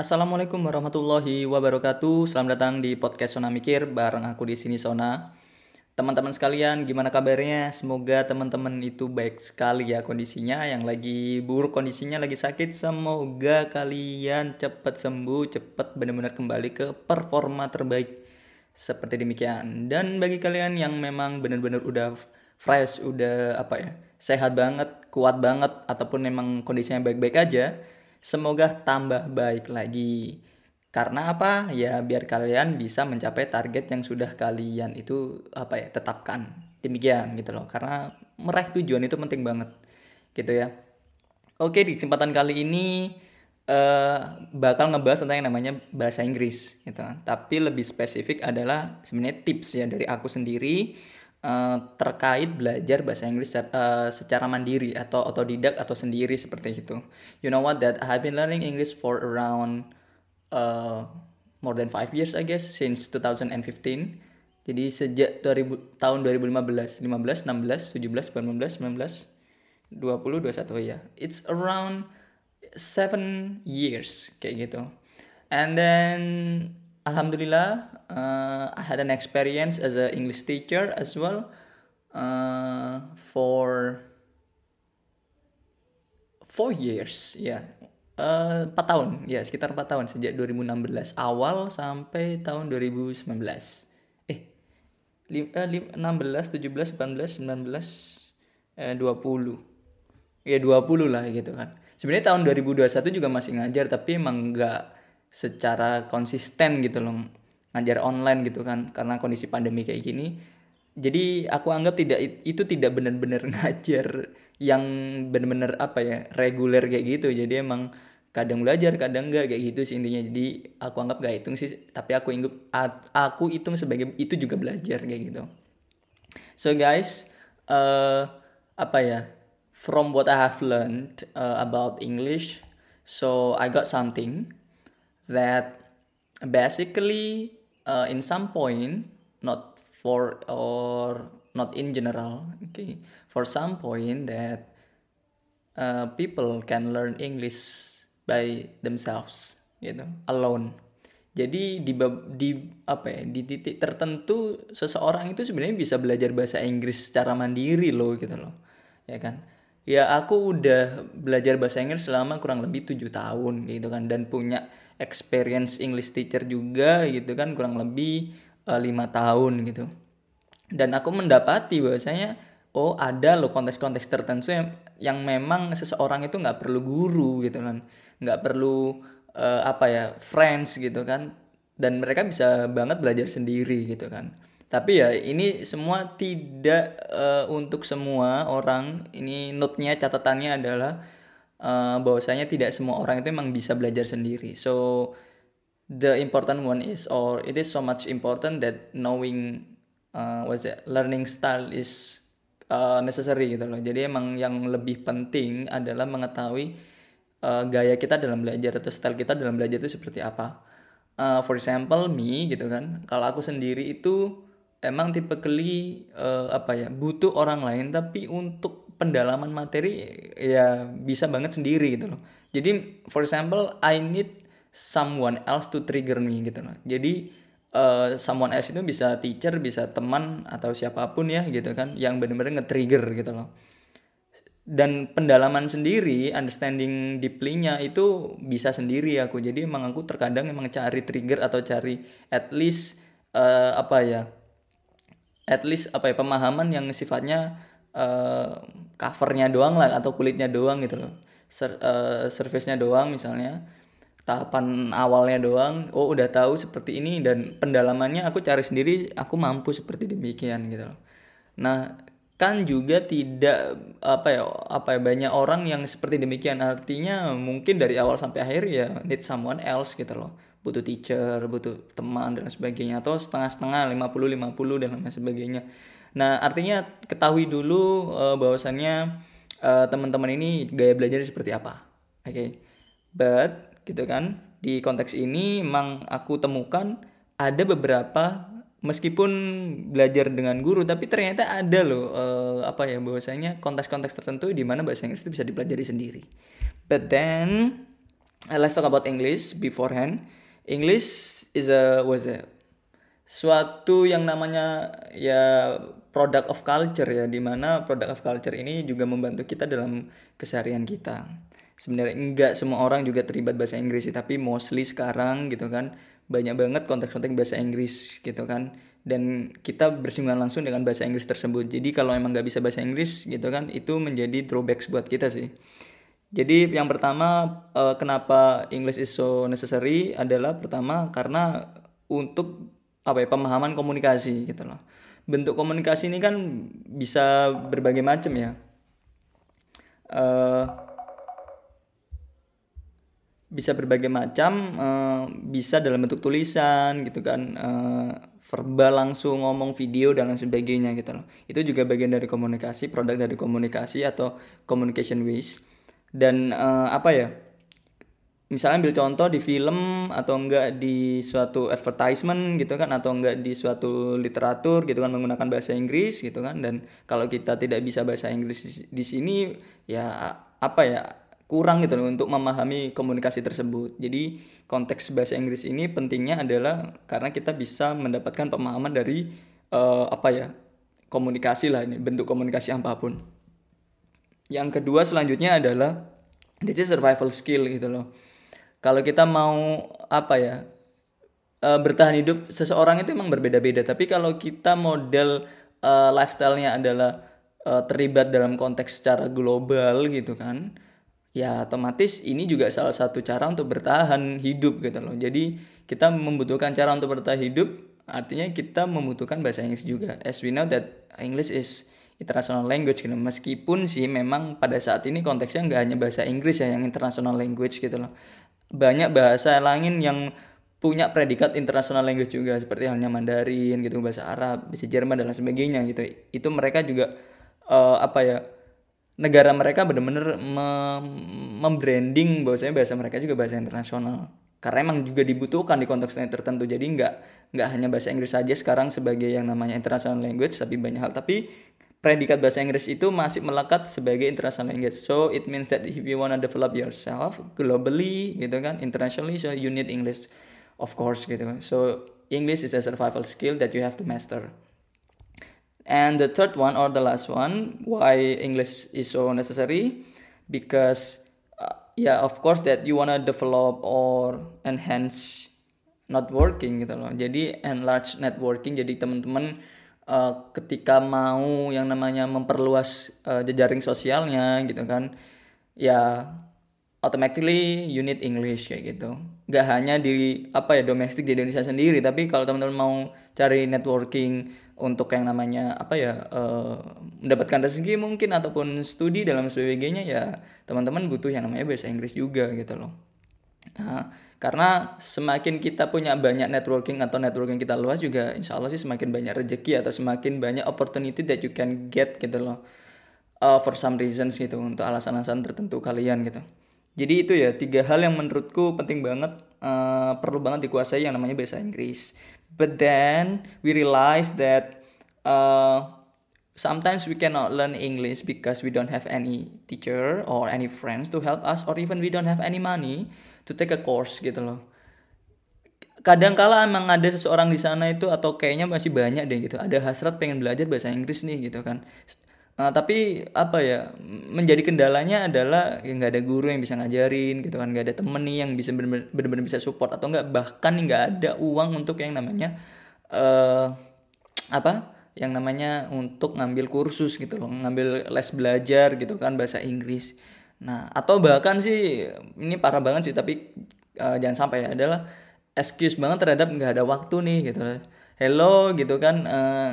Assalamualaikum warahmatullahi wabarakatuh. Selamat datang di podcast Sona Mikir bareng aku di sini Sona. Teman-teman sekalian, gimana kabarnya? Semoga teman-teman itu baik sekali ya kondisinya. Yang lagi buruk kondisinya, lagi sakit, semoga kalian cepat sembuh, cepat benar-benar kembali ke performa terbaik. Seperti demikian. Dan bagi kalian yang memang benar-benar udah fresh, udah apa ya, sehat banget, kuat banget, ataupun memang kondisinya baik-baik aja, Semoga tambah baik lagi. Karena apa? Ya biar kalian bisa mencapai target yang sudah kalian itu apa ya tetapkan. Demikian gitu loh. Karena meraih tujuan itu penting banget. Gitu ya. Oke, di kesempatan kali ini uh, bakal ngebahas tentang yang namanya bahasa Inggris gitu kan. Tapi lebih spesifik adalah sebenarnya tips ya dari aku sendiri Uh, terkait belajar bahasa Inggris uh, secara mandiri atau otodidak atau sendiri seperti itu. You know what that I have been learning English for around uh, more than five years I guess since 2015. Jadi sejak 2000, tahun 2015, 15, 16, 17, 18, 19, 20, 21 ya. It's around seven years kayak gitu. And then alhamdulillah uh, I had an experience as an English teacher as well uh, for four years ya. Yeah. uh, 4 tahun ya yeah, sekitar 4 tahun sejak 2016 awal sampai tahun 2019 eh lim, uh, lim, 16 17 18 19 eh, 20 ya 20 lah gitu kan. Sebenarnya tahun 2021 juga masih ngajar tapi emang nggak secara konsisten gitu loh ngajar online gitu kan karena kondisi pandemi kayak gini. Jadi aku anggap tidak itu tidak benar-benar ngajar yang benar-benar apa ya reguler kayak gitu. Jadi emang kadang belajar kadang enggak kayak gitu sih intinya. Jadi aku anggap gak hitung sih tapi aku ingat aku hitung sebagai itu juga belajar kayak gitu. So guys uh, apa ya from what I have learned uh, about English so I got something that basically uh, in some point not for or not in general okay for some point that uh, people can learn English by themselves gitu alone. Jadi di di apa ya di titik tertentu seseorang itu sebenarnya bisa belajar bahasa Inggris secara mandiri loh gitu loh ya kan? Ya aku udah belajar bahasa Inggris selama kurang lebih tujuh tahun gitu kan? Dan punya experience English teacher juga gitu kan kurang lebih eh, lima tahun gitu. Dan aku mendapati bahwasanya oh ada loh konteks-konteks tertentu yang yang memang seseorang itu nggak perlu guru gitu kan. Nggak perlu uh, apa ya friends gitu kan. Dan mereka bisa banget belajar sendiri gitu kan. Tapi ya ini semua tidak uh, untuk semua orang. Ini note-nya catatannya adalah uh, bahwasanya tidak semua orang itu memang bisa belajar sendiri. So the important one is or it is so much important that knowing uh, what's it learning style is uh, necessary gitu loh. Jadi emang yang lebih penting adalah mengetahui uh, gaya kita dalam belajar atau style kita dalam belajar itu seperti apa. Uh, for example me gitu kan. Kalau aku sendiri itu emang tipe keli uh, apa ya butuh orang lain tapi untuk pendalaman materi ya bisa banget sendiri gitu loh. Jadi for example I need someone else to trigger me gitu loh. Jadi uh, someone else itu bisa teacher, bisa teman atau siapa pun ya gitu kan yang benar-benar nge-trigger gitu loh. Dan pendalaman sendiri, understanding deeply-nya itu bisa sendiri aku. Jadi emang aku terkadang emang cari trigger atau cari at least uh, apa ya? At least apa ya pemahaman yang sifatnya uh, covernya doang lah atau kulitnya doang gitu loh. Ser, uh, service-nya doang misalnya tahapan awalnya doang oh udah tahu seperti ini dan pendalamannya aku cari sendiri aku mampu seperti demikian gitu loh. Nah kan juga tidak apa ya apa ya banyak orang yang seperti demikian. Artinya mungkin dari awal sampai akhir ya need someone else gitu loh. Butuh teacher butuh teman dan sebagainya. Atau setengah-setengah 50 50 dan lain sebagainya nah artinya ketahui dulu uh, bahwasannya uh, teman-teman ini gaya belajar seperti apa oke okay. but gitu kan di konteks ini memang aku temukan ada beberapa meskipun belajar dengan guru tapi ternyata ada loh uh, apa ya bahwasanya konteks-konteks tertentu di mana bahasa Inggris itu bisa dipelajari sendiri. But then uh, let's talk about English beforehand. English is a was a suatu yang namanya ya product of culture ya di mana product of culture ini juga membantu kita dalam keseharian kita. Sebenarnya enggak semua orang juga terlibat bahasa Inggris sih, tapi mostly sekarang gitu kan banyak banget konteks-konteks bahasa Inggris gitu kan. Dan kita bersinggungan langsung dengan bahasa Inggris tersebut. Jadi kalau emang nggak bisa bahasa Inggris gitu kan itu menjadi drawbacks buat kita sih. Jadi yang pertama uh, kenapa English is so necessary adalah pertama karena untuk apa ya pemahaman komunikasi gitu loh bentuk komunikasi ini kan bisa berbagai macam ya. Uh, bisa berbagai macam uh, bisa dalam bentuk tulisan gitu kan uh, verbal langsung ngomong video dan lain sebagainya gitu loh. Itu juga bagian dari komunikasi produk dari komunikasi atau communication ways. Dan uh, apa ya misalnya ambil contoh di film atau enggak di suatu advertisement gitu kan atau enggak di suatu literatur gitu kan menggunakan bahasa Inggris gitu kan dan kalau kita tidak bisa bahasa Inggris di sini ya apa ya kurang gitu loh untuk memahami komunikasi tersebut. Jadi konteks bahasa Inggris ini pentingnya adalah karena kita bisa mendapatkan pemahaman dari uh, apa ya komunikasi lah ini bentuk komunikasi apa pun. Yang kedua selanjutnya adalah this is survival skill gitu loh. Kalau kita mau apa ya uh, bertahan hidup seseorang itu emang berbeda-beda. Tapi kalau kita model uh, lifestyle-nya adalah uh, terlibat dalam konteks secara global gitu kan ya otomatis ini juga salah satu cara untuk bertahan hidup gitu loh. Jadi kita membutuhkan cara untuk bertahan hidup, artinya kita membutuhkan bahasa Inggris juga. As we know that English is international language gitu. Meskipun sih memang pada saat ini konteksnya nggak hanya bahasa Inggris ya yang international language gitu loh. Banyak bahasa lain yang punya predikat international language juga seperti halnya Mandarin gitu, bahasa Arab, bahasa Jerman dan lain sebagainya gitu. Itu mereka juga uh, apa ya? negara mereka benar-benar membranding bahwasanya bahasa mereka juga bahasa internasional karena emang juga dibutuhkan di konteks tertentu jadi nggak nggak hanya bahasa Inggris saja sekarang sebagai yang namanya international language tapi banyak hal tapi predikat bahasa Inggris itu masih melekat sebagai international language so it means that if you wanna develop yourself globally gitu kan internationally so you need English of course gitu so English is a survival skill that you have to master And the third one or the last one, why English is so necessary? Because uh, yeah, of course that you wanna develop or enhance networking gitu loh. Jadi enlarge networking. Jadi teman-teman uh, ketika mau yang namanya memperluas uh, jejaring sosialnya gitu kan, ya automatically you need English kayak gitu. Gak hanya di apa ya domestik di Indonesia sendiri, tapi kalau teman-teman mau cari networking untuk yang namanya apa ya uh, mendapatkan rezeki mungkin ataupun studi dalam sebagainya ya teman-teman butuh yang namanya bahasa Inggris juga gitu loh. Nah, karena semakin kita punya banyak networking atau networking kita luas juga insya Allah sih semakin banyak rezeki atau semakin banyak opportunity that you can get gitu loh uh, for some reasons gitu untuk alasan-alasan tertentu kalian gitu. Jadi itu ya tiga hal yang menurutku penting banget uh, perlu banget dikuasai yang namanya bahasa Inggris. But then we realize that uh, sometimes we cannot learn English because we don't have any teacher or any friends to help us or even we don't have any money to take a course gitu loh. Kadang kala emang ada seseorang di sana itu atau kayaknya masih banyak deh gitu. Ada hasrat pengen belajar bahasa Inggris nih gitu kan. Uh, tapi apa ya menjadi kendalanya adalah ya nggak ada guru yang bisa ngajarin gitu kan nggak ada temen nih yang bisa benar-benar bisa support atau nggak bahkan nggak ada uang untuk yang namanya uh, apa yang namanya untuk ngambil kursus gitu loh ngambil les belajar gitu kan bahasa Inggris nah atau bahkan sih ini parah banget sih tapi uh, jangan sampai ya adalah excuse banget terhadap nggak ada waktu nih gitu. Hello gitu kan uh,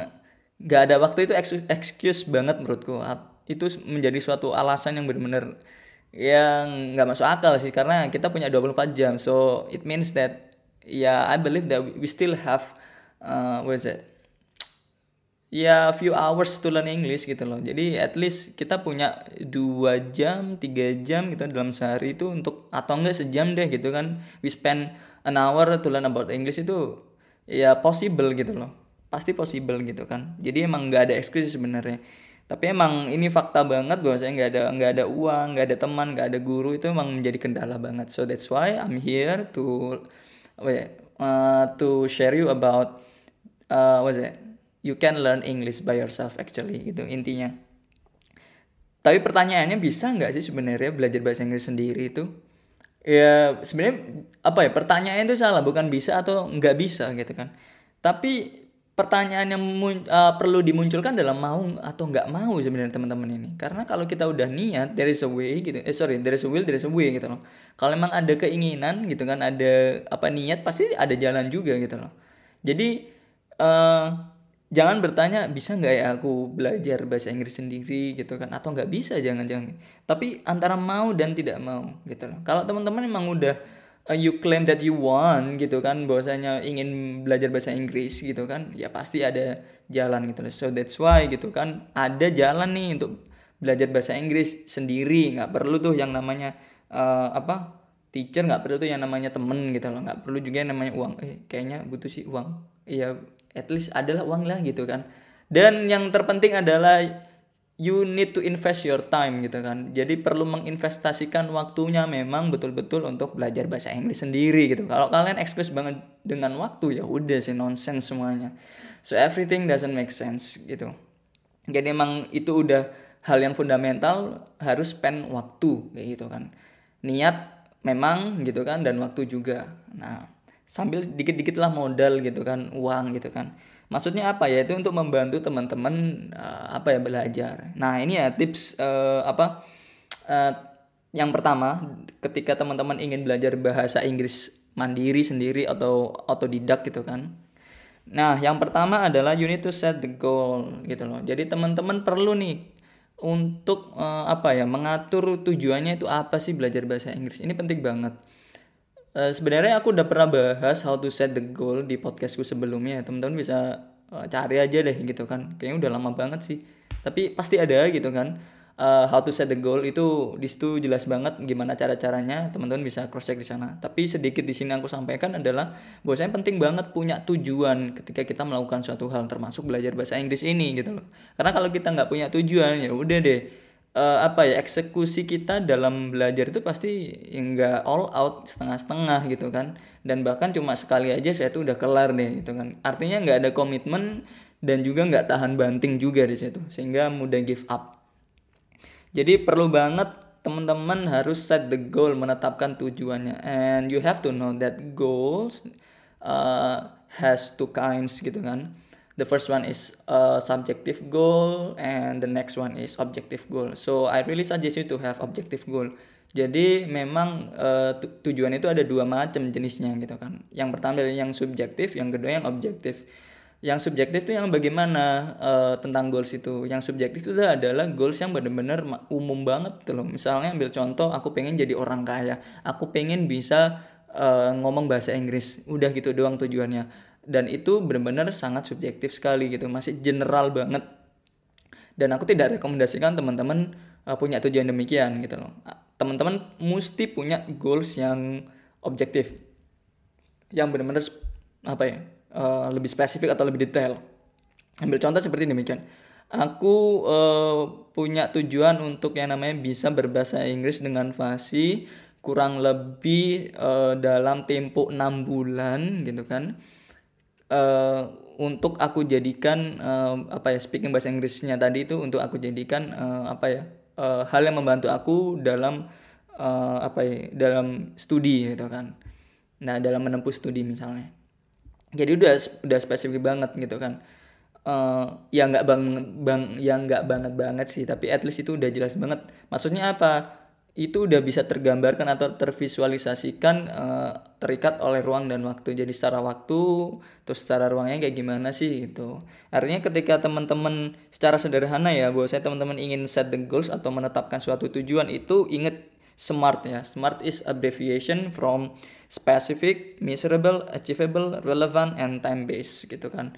nggak ada waktu itu excuse banget menurutku. Itu menjadi suatu alasan yang benar-benar yang nggak masuk akal sih karena kita punya 24 jam. So it means that ya yeah, I believe that we still have uh, what is it ya few hours to learn English gitu loh. Jadi at least kita punya dua jam tiga jam gitu dalam sehari itu untuk atau enggak sejam deh gitu kan. We spend an hour to learn about English itu ya possible gitu loh. Pasti possible gitu kan. Jadi emang nggak ada excuse sebenarnya. Tapi emang ini fakta banget bahwa saya nggak ada nggak ada uang nggak ada teman nggak ada guru itu emang menjadi kendala banget. So that's why I'm here to apa ya uh, to share you about uh, what is it you can learn English by yourself actually gitu intinya. Tapi pertanyaannya bisa nggak sih sebenarnya belajar bahasa Inggris sendiri itu? Ya sebenarnya apa ya pertanyaannya itu salah bukan bisa atau nggak bisa gitu kan. Tapi pertanyaan yang uh, perlu dimunculkan dalam mau atau nggak mau sebenarnya teman-teman ini. Karena kalau kita udah niat there is a way gitu eh sorry there is a will there a way gitu loh. Kalau memang ada keinginan gitu kan ada apa niat pasti ada jalan juga gitu loh. Jadi uh, jangan bertanya bisa nggak ya aku belajar bahasa Inggris sendiri? gitu kan. Atau nggak bisa jangan-jangan. Tapi antara mau dan tidak mau gitu loh. Kalau teman-teman emang udah uh, you claim that you want gitu kan bahwasanya ingin belajar bahasa Inggris gitu kan ya pasti ada jalan gitu loh. So that's why gitu kan ada jalan nih untuk belajar bahasa Inggris sendiri. Nggak perlu tuh yang namanya uh, apa teacher nggak perlu tuh yang namanya temen gitu loh. Nggak perlu juga yang namanya uang. Eh kayaknya butuh sih uang. Iya at least adalah uang lah gitu kan. Dan yang terpenting adalah you need to invest your time gitu kan. Jadi perlu menginvestasikan waktunya memang betul-betul untuk belajar bahasa Inggris sendiri gitu. Kalau kalian excuse banget dengan waktu ya udah sih nonsense semuanya. So everything doesn't make sense gitu. Jadi emang itu udah hal yang fundamental harus spend waktu kayak gitu kan. Niat memang gitu kan dan waktu juga. Nah sambil dikit-dikit lah modal gitu kan uang gitu kan. Maksudnya apa ya? Itu untuk membantu teman-teman uh, apa ya belajar. Nah ini ya tips uh, apa uh, yang pertama ketika teman-teman ingin belajar bahasa Inggris mandiri sendiri atau otodidak gitu kan. Nah yang pertama adalah you need to set the goal gitu loh. Jadi teman-teman perlu nih untuk uh, apa ya mengatur tujuannya itu apa sih belajar bahasa Inggris. Ini penting banget Uh, sebenarnya aku udah pernah bahas how to set the goal di podcastku sebelumnya. Teman-teman bisa uh, cari aja deh gitu kan. Kayaknya udah lama banget sih. Tapi pasti ada gitu kan. Uh, how to set the goal itu di situ jelas banget gimana cara-caranya teman-teman bisa cross check di sana. Tapi sedikit di sini aku sampaikan adalah bahwasanya penting banget punya tujuan ketika kita melakukan suatu hal termasuk belajar bahasa Inggris ini gitu loh. Karena kalau kita nggak punya tujuan ya udah deh uh, apa ya eksekusi kita dalam belajar itu pasti enggak all out setengah-setengah gitu kan. Dan bahkan cuma sekali aja saya tuh udah kelar deh gitu kan. Artinya nggak ada komitmen dan juga nggak tahan banting juga di situ sehingga mudah give up. Jadi perlu banget teman-teman harus set the goal menetapkan tujuannya. And you have to know that goals uh, has two kinds gitu kan the first one is a subjective goal and the next one is objective goal. So I really suggest you to have objective goal. Jadi memang uh, tujuan itu ada dua macam jenisnya gitu kan. Yang pertama yang subjektif yang kedua yang objektif. Yang subjektif itu yang bagaimana uh, tentang goals itu. Yang subjektif itu adalah goals yang benar-benar umum banget tuh loh. Misalnya ambil contoh aku pengen jadi orang kaya. Aku pengen bisa uh, ngomong bahasa Inggris. Udah gitu doang tujuannya dan itu benar-benar sangat subjektif sekali gitu masih general banget. Dan aku tidak rekomendasikan teman-teman uh, punya tujuan demikian gitu loh. Teman-teman mesti punya goals yang objektif yang benar-benar apa ya uh, lebih spesifik atau lebih detail. Ambil contoh seperti demikian. Aku uh, punya tujuan untuk yang namanya bisa berbahasa Inggris dengan fasih kurang lebih dalam tempo 6 bulan gitu kan uh, untuk aku jadikan uh, apa ya speaking bahasa Inggrisnya tadi itu untuk aku jadikan uh, apa ya uh, hal yang membantu aku dalam uh, apa ya dalam studi gitu kan. Nah dalam menempuh studi misalnya. Jadi udah udah spesifik banget gitu kan. Uh, ya nggak bang bang yang nggak banget banget sih tapi at least itu udah jelas banget. Maksudnya apa itu udah bisa tergambarkan atau tervisualisasikan uh, terikat oleh ruang dan waktu. Jadi secara waktu, terus secara ruangnya kayak gimana sih gitu. Artinya ketika teman-teman secara sederhana ya, bahwa saya teman-teman ingin set the goals atau menetapkan suatu tujuan itu inget SMART ya. SMART is abbreviation from specific, measurable, achievable, relevant, and time based gitu kan.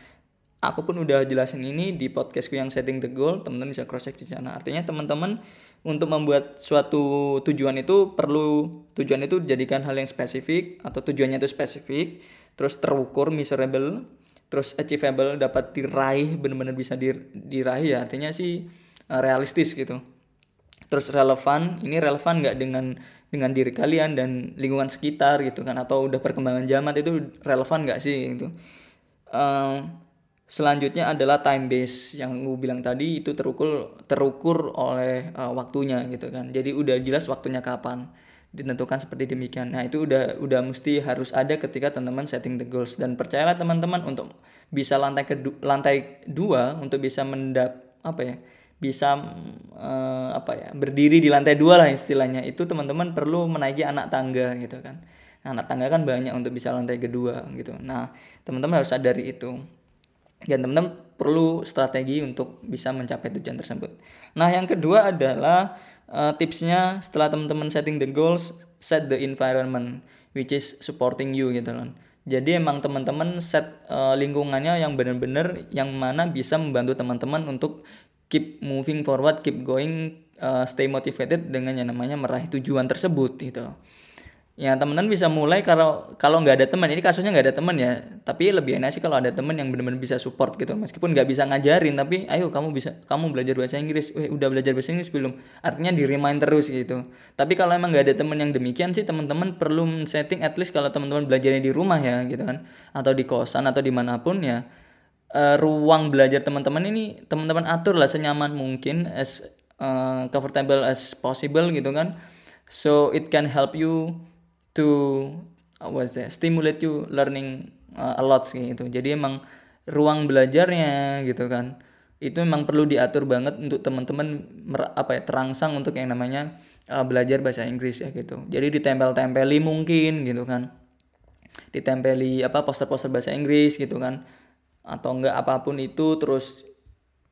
Aku pun udah jelasin ini di podcastku yang setting the goal, teman-teman bisa cross check di sana. Artinya teman-teman untuk membuat suatu tujuan itu perlu tujuan itu dijadikan hal yang spesifik atau tujuannya itu spesifik terus terukur measurable terus achievable dapat diraih benar-benar bisa diraih ya. Artinya sih eh, realistis gitu. Terus relevan ini relevan nggak dengan dengan diri kalian dan lingkungan sekitar gitu kan? Atau udah perkembangan zaman itu relevan nggak sih gitu? Um, Selanjutnya adalah time base yang gue bilang tadi itu terukur terukur oleh uh, waktunya gitu kan. Jadi udah jelas waktunya kapan ditentukan seperti demikian. Nah, itu udah udah mesti harus ada ketika teman-teman setting the goals dan percayalah teman-teman untuk bisa lantai kedua lantai dua untuk bisa mendap apa ya? bisa uh, apa ya berdiri di lantai dua lah istilahnya itu teman-teman perlu menaiki anak tangga gitu kan nah, anak tangga kan banyak untuk bisa lantai kedua gitu nah teman-teman harus sadari itu dan teman-teman perlu strategi untuk bisa mencapai tujuan tersebut. Nah, yang kedua adalah uh, tipsnya setelah teman-teman setting the goals, set the environment which is supporting you gitu loh. Jadi emang teman-teman set uh, lingkungannya yang benar-benar yang mana bisa membantu teman-teman untuk keep moving forward, keep going, uh, stay motivated dengan yang namanya meraih tujuan tersebut gitu ya teman-teman bisa mulai kalau kalau nggak ada teman. Ini kasusnya nggak ada teman ya. Tapi lebih enak sih kalau ada teman yang benar-benar bisa support gitu. Meskipun nggak bisa ngajarin tapi ayo kamu bisa kamu belajar bahasa Inggris. Eh udah belajar bahasa Inggris belum? Artinya di remind terus gitu. Tapi kalau emang nggak ada teman yang demikian sih teman-teman perlu setting at least kalau teman-teman belajarnya di rumah ya gitu kan. Atau di kosan atau di mana pun ya. Uh, ruang belajar teman-teman ini teman-teman atur lah senyaman mungkin as uh, comfortable as possible gitu kan. So it can help you to was that stimulate you learning uh, a lot gitu. Jadi emang ruang belajarnya gitu kan. Itu memang perlu diatur banget untuk teman-teman apa ya terangsang untuk yang namanya uh, belajar bahasa Inggris ya gitu. Jadi ditempel-tempeli mungkin gitu kan. Ditempeli apa poster-poster bahasa Inggris gitu kan. Atau enggak apa pun itu terus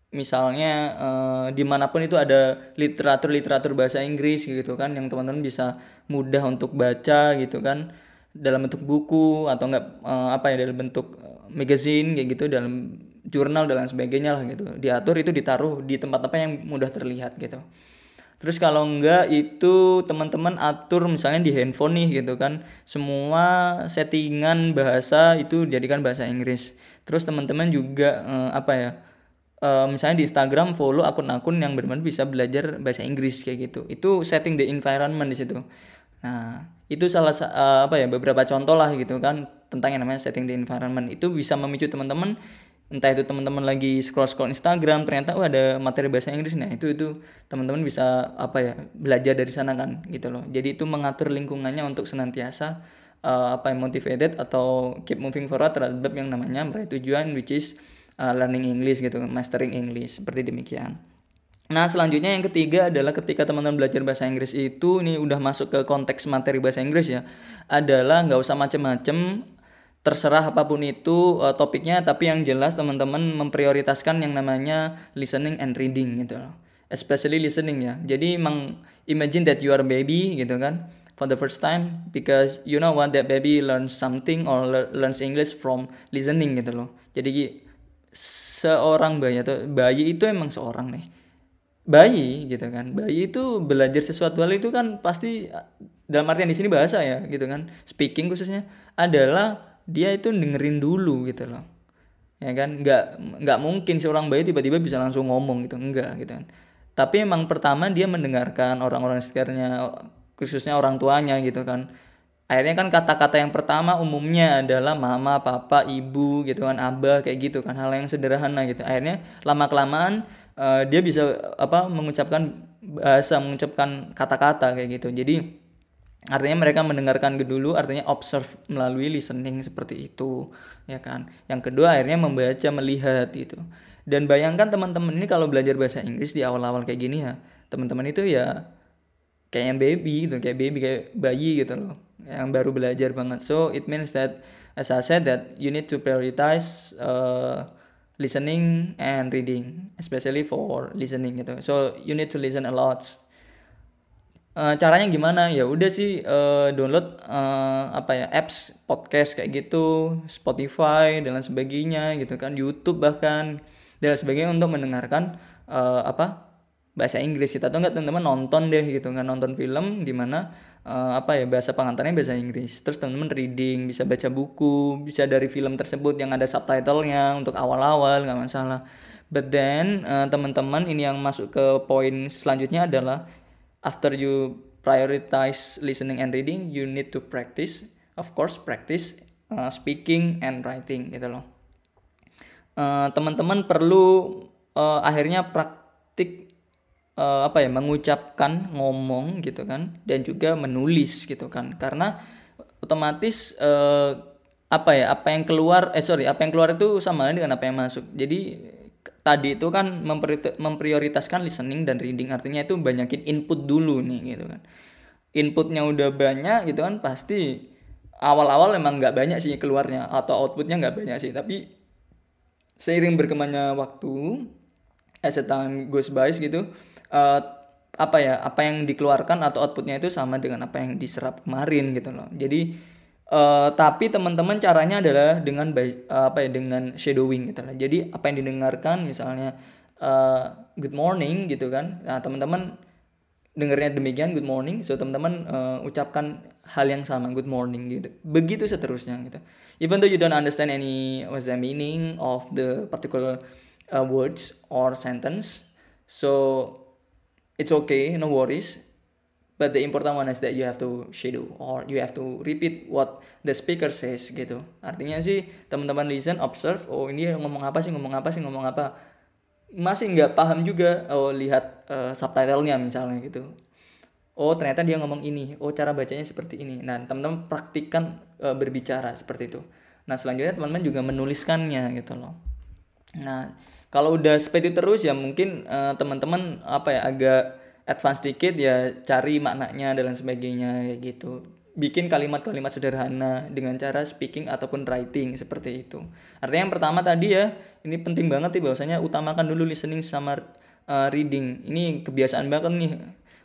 misalnya uh, di mana pun itu ada literatur-literatur bahasa Inggris gitu kan yang teman-teman bisa mudah untuk baca gitu kan dalam bentuk buku atau enggak uh, apa ya dalam bentuk eh, magazine kayak gitu dalam jurnal dan lain sebagainya lah gitu. Diatur itu ditaruh di tempat apa yang mudah terlihat gitu. Terus kalau enggak itu teman-teman atur misalnya di handphone nih gitu kan semua settingan bahasa itu jadikan bahasa Inggris. Terus teman-teman juga uh, apa ya uh, misalnya di Instagram follow akun-akun yang benar-benar bisa belajar bahasa Inggris kayak gitu. Itu setting the environment di situ. Nah itu salah uh, apa ya beberapa contoh lah gitu kan tentang yang namanya setting the environment. Itu bisa memicu teman-teman entah itu teman-teman lagi scroll scroll Instagram ternyata oh ada materi bahasa Inggris nah itu itu teman-teman bisa apa ya belajar dari sana kan gitu loh. Jadi itu mengatur lingkungannya untuk senantiasa uh, apa yang motivated atau keep moving forward terhadap yang namanya meraih tujuan which is uh, learning English gitu, mastering English seperti demikian. Nah, selanjutnya yang ketiga adalah ketika teman-teman belajar bahasa Inggris itu ini udah masuk ke konteks materi bahasa Inggris ya, adalah nggak usah macem-macem, terserah apa pun itu uh, topiknya, tapi yang jelas teman-teman memprioritaskan yang namanya listening and reading gitu loh. Especially listening ya. Jadi emang imagine that you are a baby gitu kan for the first time because you know what that baby learns something or learns English from listening gitu loh. Jadi seorang bayi atau bayi itu emang seorang nih. Bayi gitu kan. Bayi itu belajar sesuatu hal itu kan pasti dalam artian di sini bahasa ya gitu kan. Speaking khususnya adalah dia itu dengerin dulu gitu loh. Ya kan? Nggak nggak mungkin seorang bayi tiba-tiba bisa langsung ngomong gitu. Enggak gitu kan. Tapi emang pertama dia mendengarkan orang-orang sekitarnya khususnya orang tuanya gitu kan akhirnya kan kata-kata yang pertama umumnya adalah mama, papa, ibu gitu kan, abah kayak gitu kan, hal yang sederhana gitu. Akhirnya lama kelamaan uh, dia bisa apa mengucapkan bahasa, mengucapkan kata-kata kayak gitu. Jadi artinya mereka mendengarkan dulu, artinya observe melalui listening seperti itu, ya kan. Yang kedua akhirnya membaca, melihat gitu. Dan bayangkan teman-teman ini kalau belajar bahasa Inggris di awal-awal kayak gini ya, teman-teman itu ya kayaknya baby gitu kayak baby kayak bayi gitu loh yang baru belajar banget. So it means that as I said that you need to prioritize uh, listening and reading especially for listening gitu. So you need to listen a lot. Uh, caranya gimana? Ya udah sih uh, download uh, apa ya apps podcast kayak gitu Spotify dan lain sebagainya gitu kan YouTube bahkan dan lain sebagainya untuk mendengarkan uh, apa bahasa Inggris kita atau enggak teman-teman nonton deh gitu. Kan nonton film di mana uh, apa ya bahasa pengantarnya bahasa Inggris. Terus teman-teman reading bisa baca buku bisa dari film tersebut yang ada subtitlenya untuk awal-awal nggak masalah. But then uh, teman-teman ini yang masuk ke poin selanjutnya adalah after you prioritize listening and reading you need to practice of course practice uh, speaking and writing gitu loh. Uh, teman-teman perlu uh, akhirnya praktik uh, apa ya mengucapkan ngomong gitu kan dan juga menulis gitu kan. Karena otomatis uh, apa ya apa yang keluar eh sorry apa yang keluar itu sama dengan apa yang masuk. Jadi tadi itu kan memprioritaskan listening dan reading. Artinya itu banyakin input dulu nih gitu kan. Inputnya udah banyak gitu kan pasti awal-awal memang nggak banyak sih keluarnya atau outputnya nggak banyak sih. Tapi seiring berkembangnya waktu as a time goes by gitu uh, apa ya apa yang dikeluarkan atau outputnya itu sama dengan apa yang diserap kemarin gitu loh. Jadi uh, tapi teman-teman caranya adalah dengan uh, apa ya dengan shadowing gitu loh jadi apa yang didengarkan misalnya uh, good morning gitu kan. Nah teman-teman dengarnya demikian good morning. So teman-teman uh, ucapkan hal yang sama good morning gitu. Begitu seterusnya gitu. Even though you don't understand any what's the meaning of the particular uh, words or sentence so it's okay no worries. But the important one is that you have to shadow or you have to repeat what the speaker says gitu. Artinya sih teman-teman listen observe oh ini ngomong apa sih ngomong apa sih ngomong apa. Masih nggak paham juga oh lihat uh, subtitlenya misalnya gitu. Oh ternyata dia ngomong ini. Oh cara bacanya seperti ini. Nah teman-teman praktikkan uh, berbicara seperti itu. Nah selanjutnya teman-teman juga menuliskannya gitu loh. Nah kalau udah seperti terus ya mungkin uh, teman-teman apa ya agak advance dikit ya cari maknanya dan sebagainya kayak gitu bikin kalimat-kalimat sederhana dengan cara speaking ataupun writing seperti itu. Artinya yang pertama tadi ya, ini penting banget nih bahwasanya utamakan dulu listening sama uh, reading. Ini kebiasaan banget nih.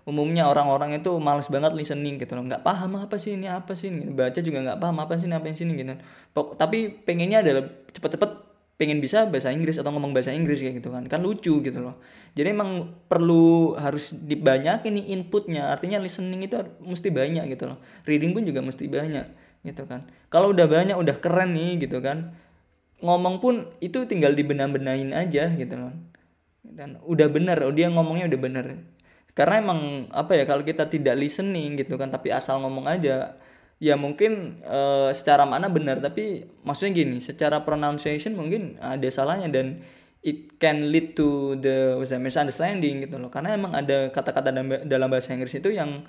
Umumnya orang-orang itu males banget listening gitu loh. Nggak paham apa sih ini, apa sih ini. Baca juga nggak paham apa sih ini, apa yang sini gitu. Pok tapi pengennya adalah cepet-cepet pengen bisa bahasa Inggris atau ngomong bahasa Inggris kayak gitu kan. Kan lucu gitu loh. Jadi emang perlu harus dibanyakin nih inputnya. Artinya listening itu mesti banyak gitu loh. Reading pun juga mesti banyak gitu kan. Kalau udah banyak udah keren nih gitu kan. Ngomong pun itu tinggal dibenah-benahin aja gitu loh. Dan udah bener oh dia ngomongnya udah bener. Karena emang apa ya kalau kita tidak listening gitu kan tapi asal ngomong aja ya mungkin uh, secara mana benar tapi maksudnya gini secara pronunciation mungkin ada salahnya dan it can lead to the misunderstanding gitu loh. Karena emang ada kata-kata dalam bahasa Inggris itu yang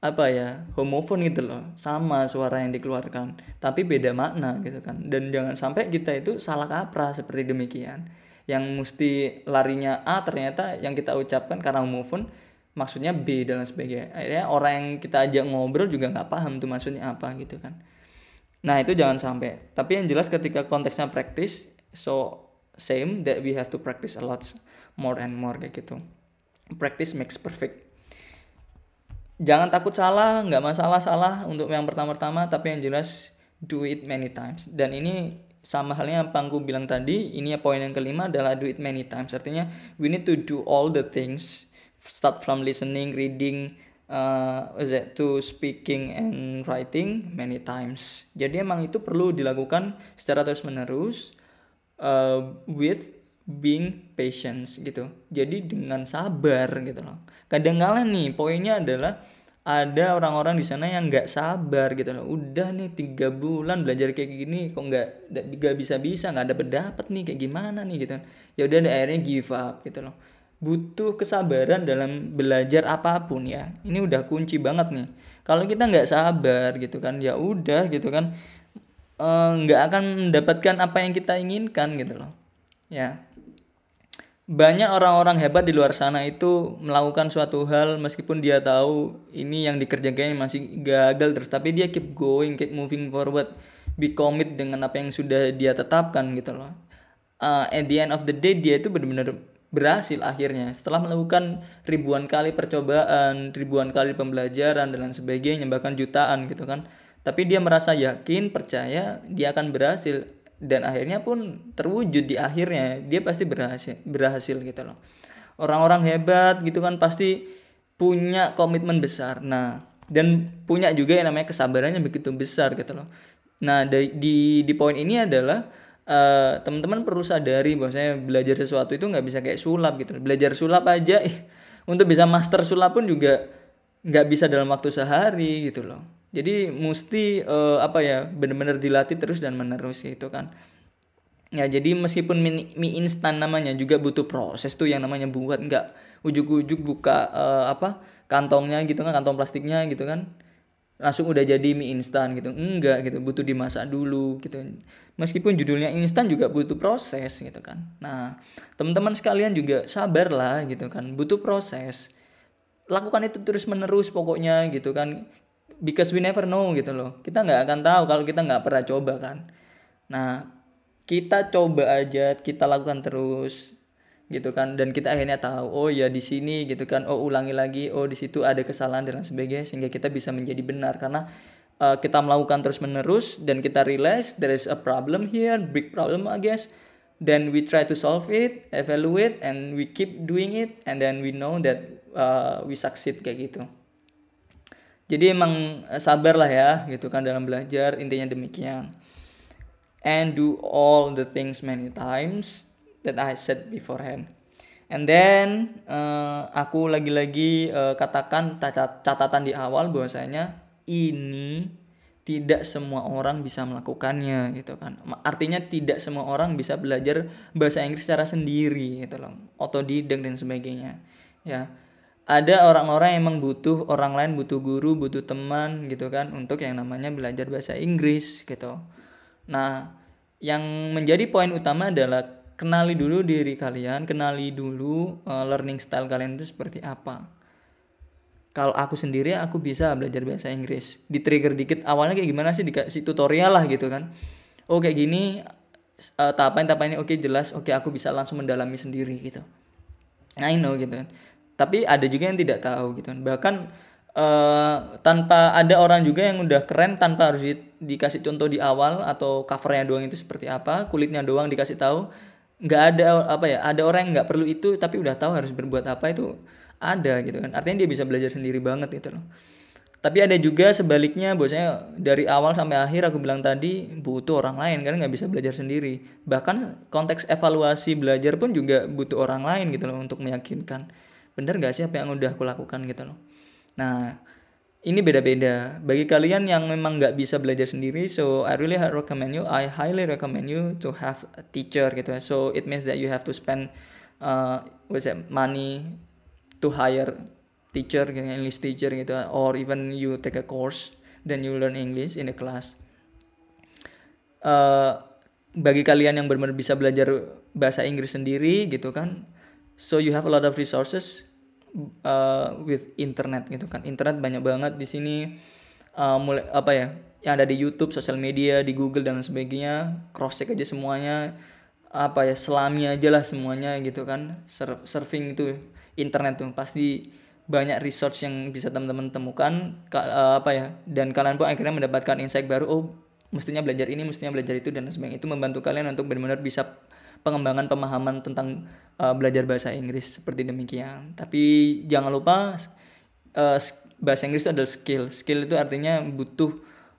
apa ya homofon gitu loh. Sama suara yang dikeluarkan tapi beda makna gitu kan. Dan jangan sampai kita itu salah kaprah seperti demikian. Yang mesti larinya A ternyata yang kita ucapkan karena homofon maksudnya B dan sebagainya. Akhirnya orang yang kita ajak ngobrol juga nggak paham tuh maksudnya apa gitu kan. Nah itu jangan sampai. Tapi yang jelas ketika konteksnya practice so same that we have to practice a lot more and more kayak gitu. Practice makes perfect. Jangan takut salah nggak masalah salah untuk yang pertama-tama tapi yang jelas do it many times. Dan ini sama halnya yang Pangku bilang tadi ini ya poin yang kelima adalah do it many times. Artinya we need to do all the things start from listening, reading, uh, to speaking and writing many times. Jadi emang itu perlu dilakukan secara terus menerus uh, with being patient gitu. Jadi dengan sabar gitu loh. Kadang-kala nih poinnya adalah ada orang-orang di sana yang nggak sabar gitu loh. Udah nih tiga bulan belajar kayak gini kok nggak nggak bisa bisa nggak ada pendapat nih kayak gimana nih gitu. Ya udah akhirnya give up gitu loh butuh kesabaran dalam belajar apa pun ya. Ini udah kunci banget nih. Kalau kita nggak sabar gitu kan ya udah gitu kan eh, nggak akan mendapatkan apa yang kita inginkan gitu loh. Ya. Banyak orang-orang hebat di luar sana itu melakukan suatu hal meskipun dia tahu ini yang dikerjakan masih gagal terus tapi dia keep going keep moving forward be commit dengan apa yang sudah dia tetapkan gitu loh. Uh, at the end of the day dia itu benar-benar berhasil akhirnya. Setelah melakukan ribuan kali percobaan ribuan kali pembelajaran dan lain sebagainya bahkan jutaan gitu kan. Tapi dia merasa yakin percaya dia akan berhasil. Dan akhirnya pun terwujud di akhirnya. Dia pasti berhasil berhasil gitu loh. Orang-orang hebat gitu kan pasti punya komitmen besar. Nah dan punya juga yang namanya kesabarannya begitu besar gitu loh. Nah di di, di poin ini adalah uh, teman-teman perlu sadari bahwasanya belajar sesuatu itu nggak bisa kayak sulap gitu. Belajar sulap aja untuk bisa master sulap pun juga nggak bisa dalam waktu sehari gitu loh. Jadi mesti uh, apa ya benar-benar dilatih terus dan menerus gitu kan. Ya jadi meskipun mie, mie instan namanya juga butuh proses tuh yang namanya buat nggak ujuk-ujuk buka uh, apa kantongnya gitu kan kantong plastiknya gitu kan langsung udah jadi mie instan gitu. Enggak gitu butuh dimasak dulu gitu. Meskipun judulnya instan juga butuh proses gitu kan. Nah teman-teman sekalian juga sabar lah gitu kan butuh proses. Lakukan itu terus menerus pokoknya gitu kan. Because we never know gitu loh. Kita nggak akan tahu kalau kita nggak pernah coba kan. Nah kita coba aja kita lakukan terus gitu kan. Dan kita akhirnya tahu oh ya di sini gitu kan oh ulangi lagi oh di situ ada kesalahan dan sebagainya sehingga kita bisa menjadi benar. Karena uh, kita melakukan terus menerus dan kita realize there is a problem here big problem I guess. Then we try to solve it evaluate and we keep doing it and then we know that uh, we succeed kayak gitu. Jadi emang eh, sabar lah ya gitu kan dalam belajar intinya demikian. And do all the things many times that I said beforehand. And then uh, aku lagi-lagi uh, katakan catatan di awal bahwasanya ini tidak semua orang bisa melakukannya gitu kan. Artinya tidak semua orang bisa belajar bahasa Inggris secara sendiri gitu loh. Otodidak dan sebagainya ya. Ada orang-orang yang emang butuh orang lain butuh guru butuh teman gitu kan untuk yang namanya belajar bahasa Inggris gitu. Nah yang menjadi poin utama adalah kenali dulu diri kalian kenali dulu uh, learning style kalian itu seperti apa. Kalau aku sendiri aku bisa belajar bahasa Inggris. Di trigger dikit awalnya kayak gimana sih? Dikasih tutorial lah gitu kan. Oh kayak gini uh, tahapan tahapan ini oke okay, jelas oke okay, aku bisa langsung mendalami sendiri gitu. I know gitu kan. Tapi ada juga yang tidak tahu gitu bahkan uh, tanpa ada orang juga yang udah keren tanpa harus di, dikasih contoh di awal atau covernya doang itu seperti apa kulitnya doang dikasih tahu nggak ada apa ya ada orang yang nggak perlu itu tapi udah tahu harus berbuat apa itu ada gitu kan. Artinya dia bisa belajar sendiri banget gitu loh. Tapi ada juga sebaliknya bosnya dari awal sampai akhir aku bilang tadi butuh orang lain karena nggak bisa belajar sendiri. Bahkan konteks evaluasi belajar pun juga butuh orang lain gitu loh untuk meyakinkan. Bener gak sih apa yang udah aku lakukan gitu loh? Nah ini beda-beda. Bagi kalian yang memang nggak bisa belajar sendiri so I really recommend you I highly recommend you to have a teacher gitu ya. So it means that you have to spend uh, what's that money to hire teacher gitu, English teacher gitu or even you take a course then you learn English in a class. Uh, bagi kalian yang benar-benar bisa belajar bahasa Inggris sendiri gitu kan so you have a lot of resources uh, with internet gitu kan. Internet banyak banget di sini. Uh, mulai apa ya yang ada di YouTube sosial media di Google dan sebagainya cross check aja semuanya. Apa ya selami aja lah semuanya gitu kan. Sur surfing itu internet tuh. Pasti banyak research yang bisa teman-teman temukan. Uh, apa ya dan kalian pun akhirnya mendapatkan insight baru oh mestinya belajar ini mestinya belajar itu dan sebagainya. Itu membantu kalian untuk benar-benar bisa pengembangan pemahaman tentang uh, belajar bahasa Inggris seperti demikian. Tapi jangan lupa uh, bahasa Inggris itu adalah skill. Skill itu artinya butuh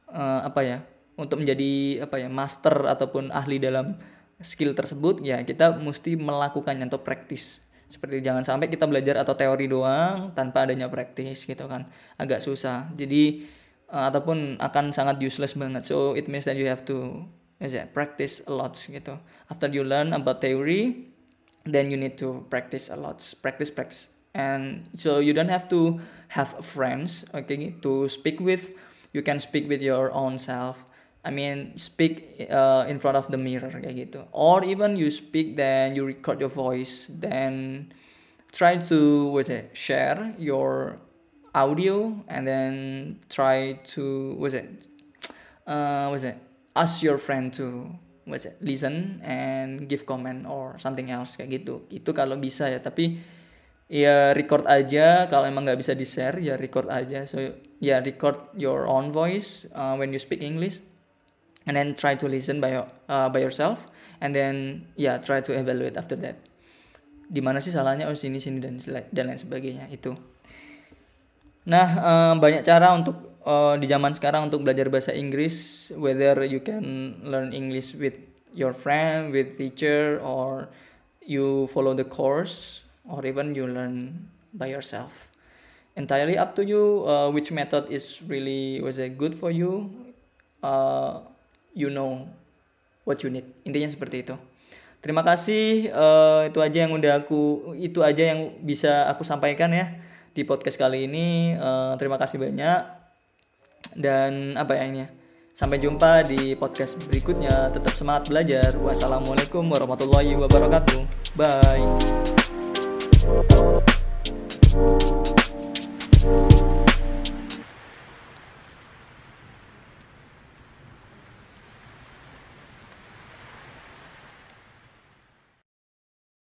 uh, apa ya? Untuk menjadi apa ya master ataupun ahli dalam skill tersebut ya kita mesti melakukannya atau praktis. Seperti jangan sampai kita belajar atau teori doang tanpa adanya praktis gitu kan. Agak susah. Jadi ataupun akan sangat useless banget. So it means that you have to is ya practice a lot gitu. After you learn about theory then you need to practice a lot. Practice practice. And so you don't have to have friends okay to speak with. You can speak with your own self. I mean speak uh, in front of the mirror kayak gitu. Or even you speak then you record your voice then try to what's it share your audio and then try to what's it uh what's it ask your friend to what's it listen and give comment or something else kayak gitu. Itu kalau bisa ya tapi ya record aja. Kalau emang nggak bisa di share ya record aja. So ya record your own voice uh, when you speak English and then try to listen by uh, by yourself and then ya yeah, try to evaluate after that. Di mana sih salahnya? Oh sini sini dan dan lain sebagainya. Itu. Nah uh, banyak cara untuk uh, di zaman sekarang untuk belajar bahasa Inggris whether you can learn English with your friend with teacher or you follow the course or even you learn by yourself. Entirely up to you uh, which method is really was it good for you uh, you know what you need. Intinya seperti itu. Terima kasih uh, itu aja yang udah aku itu aja yang bisa aku sampaikan ya di podcast kali ini. Uh, terima kasih banyak dan apa ya ini ya? sampai jumpa di podcast berikutnya. Tetap semangat belajar. Wassalamualaikum warahmatullahi wabarakatuh. Bye.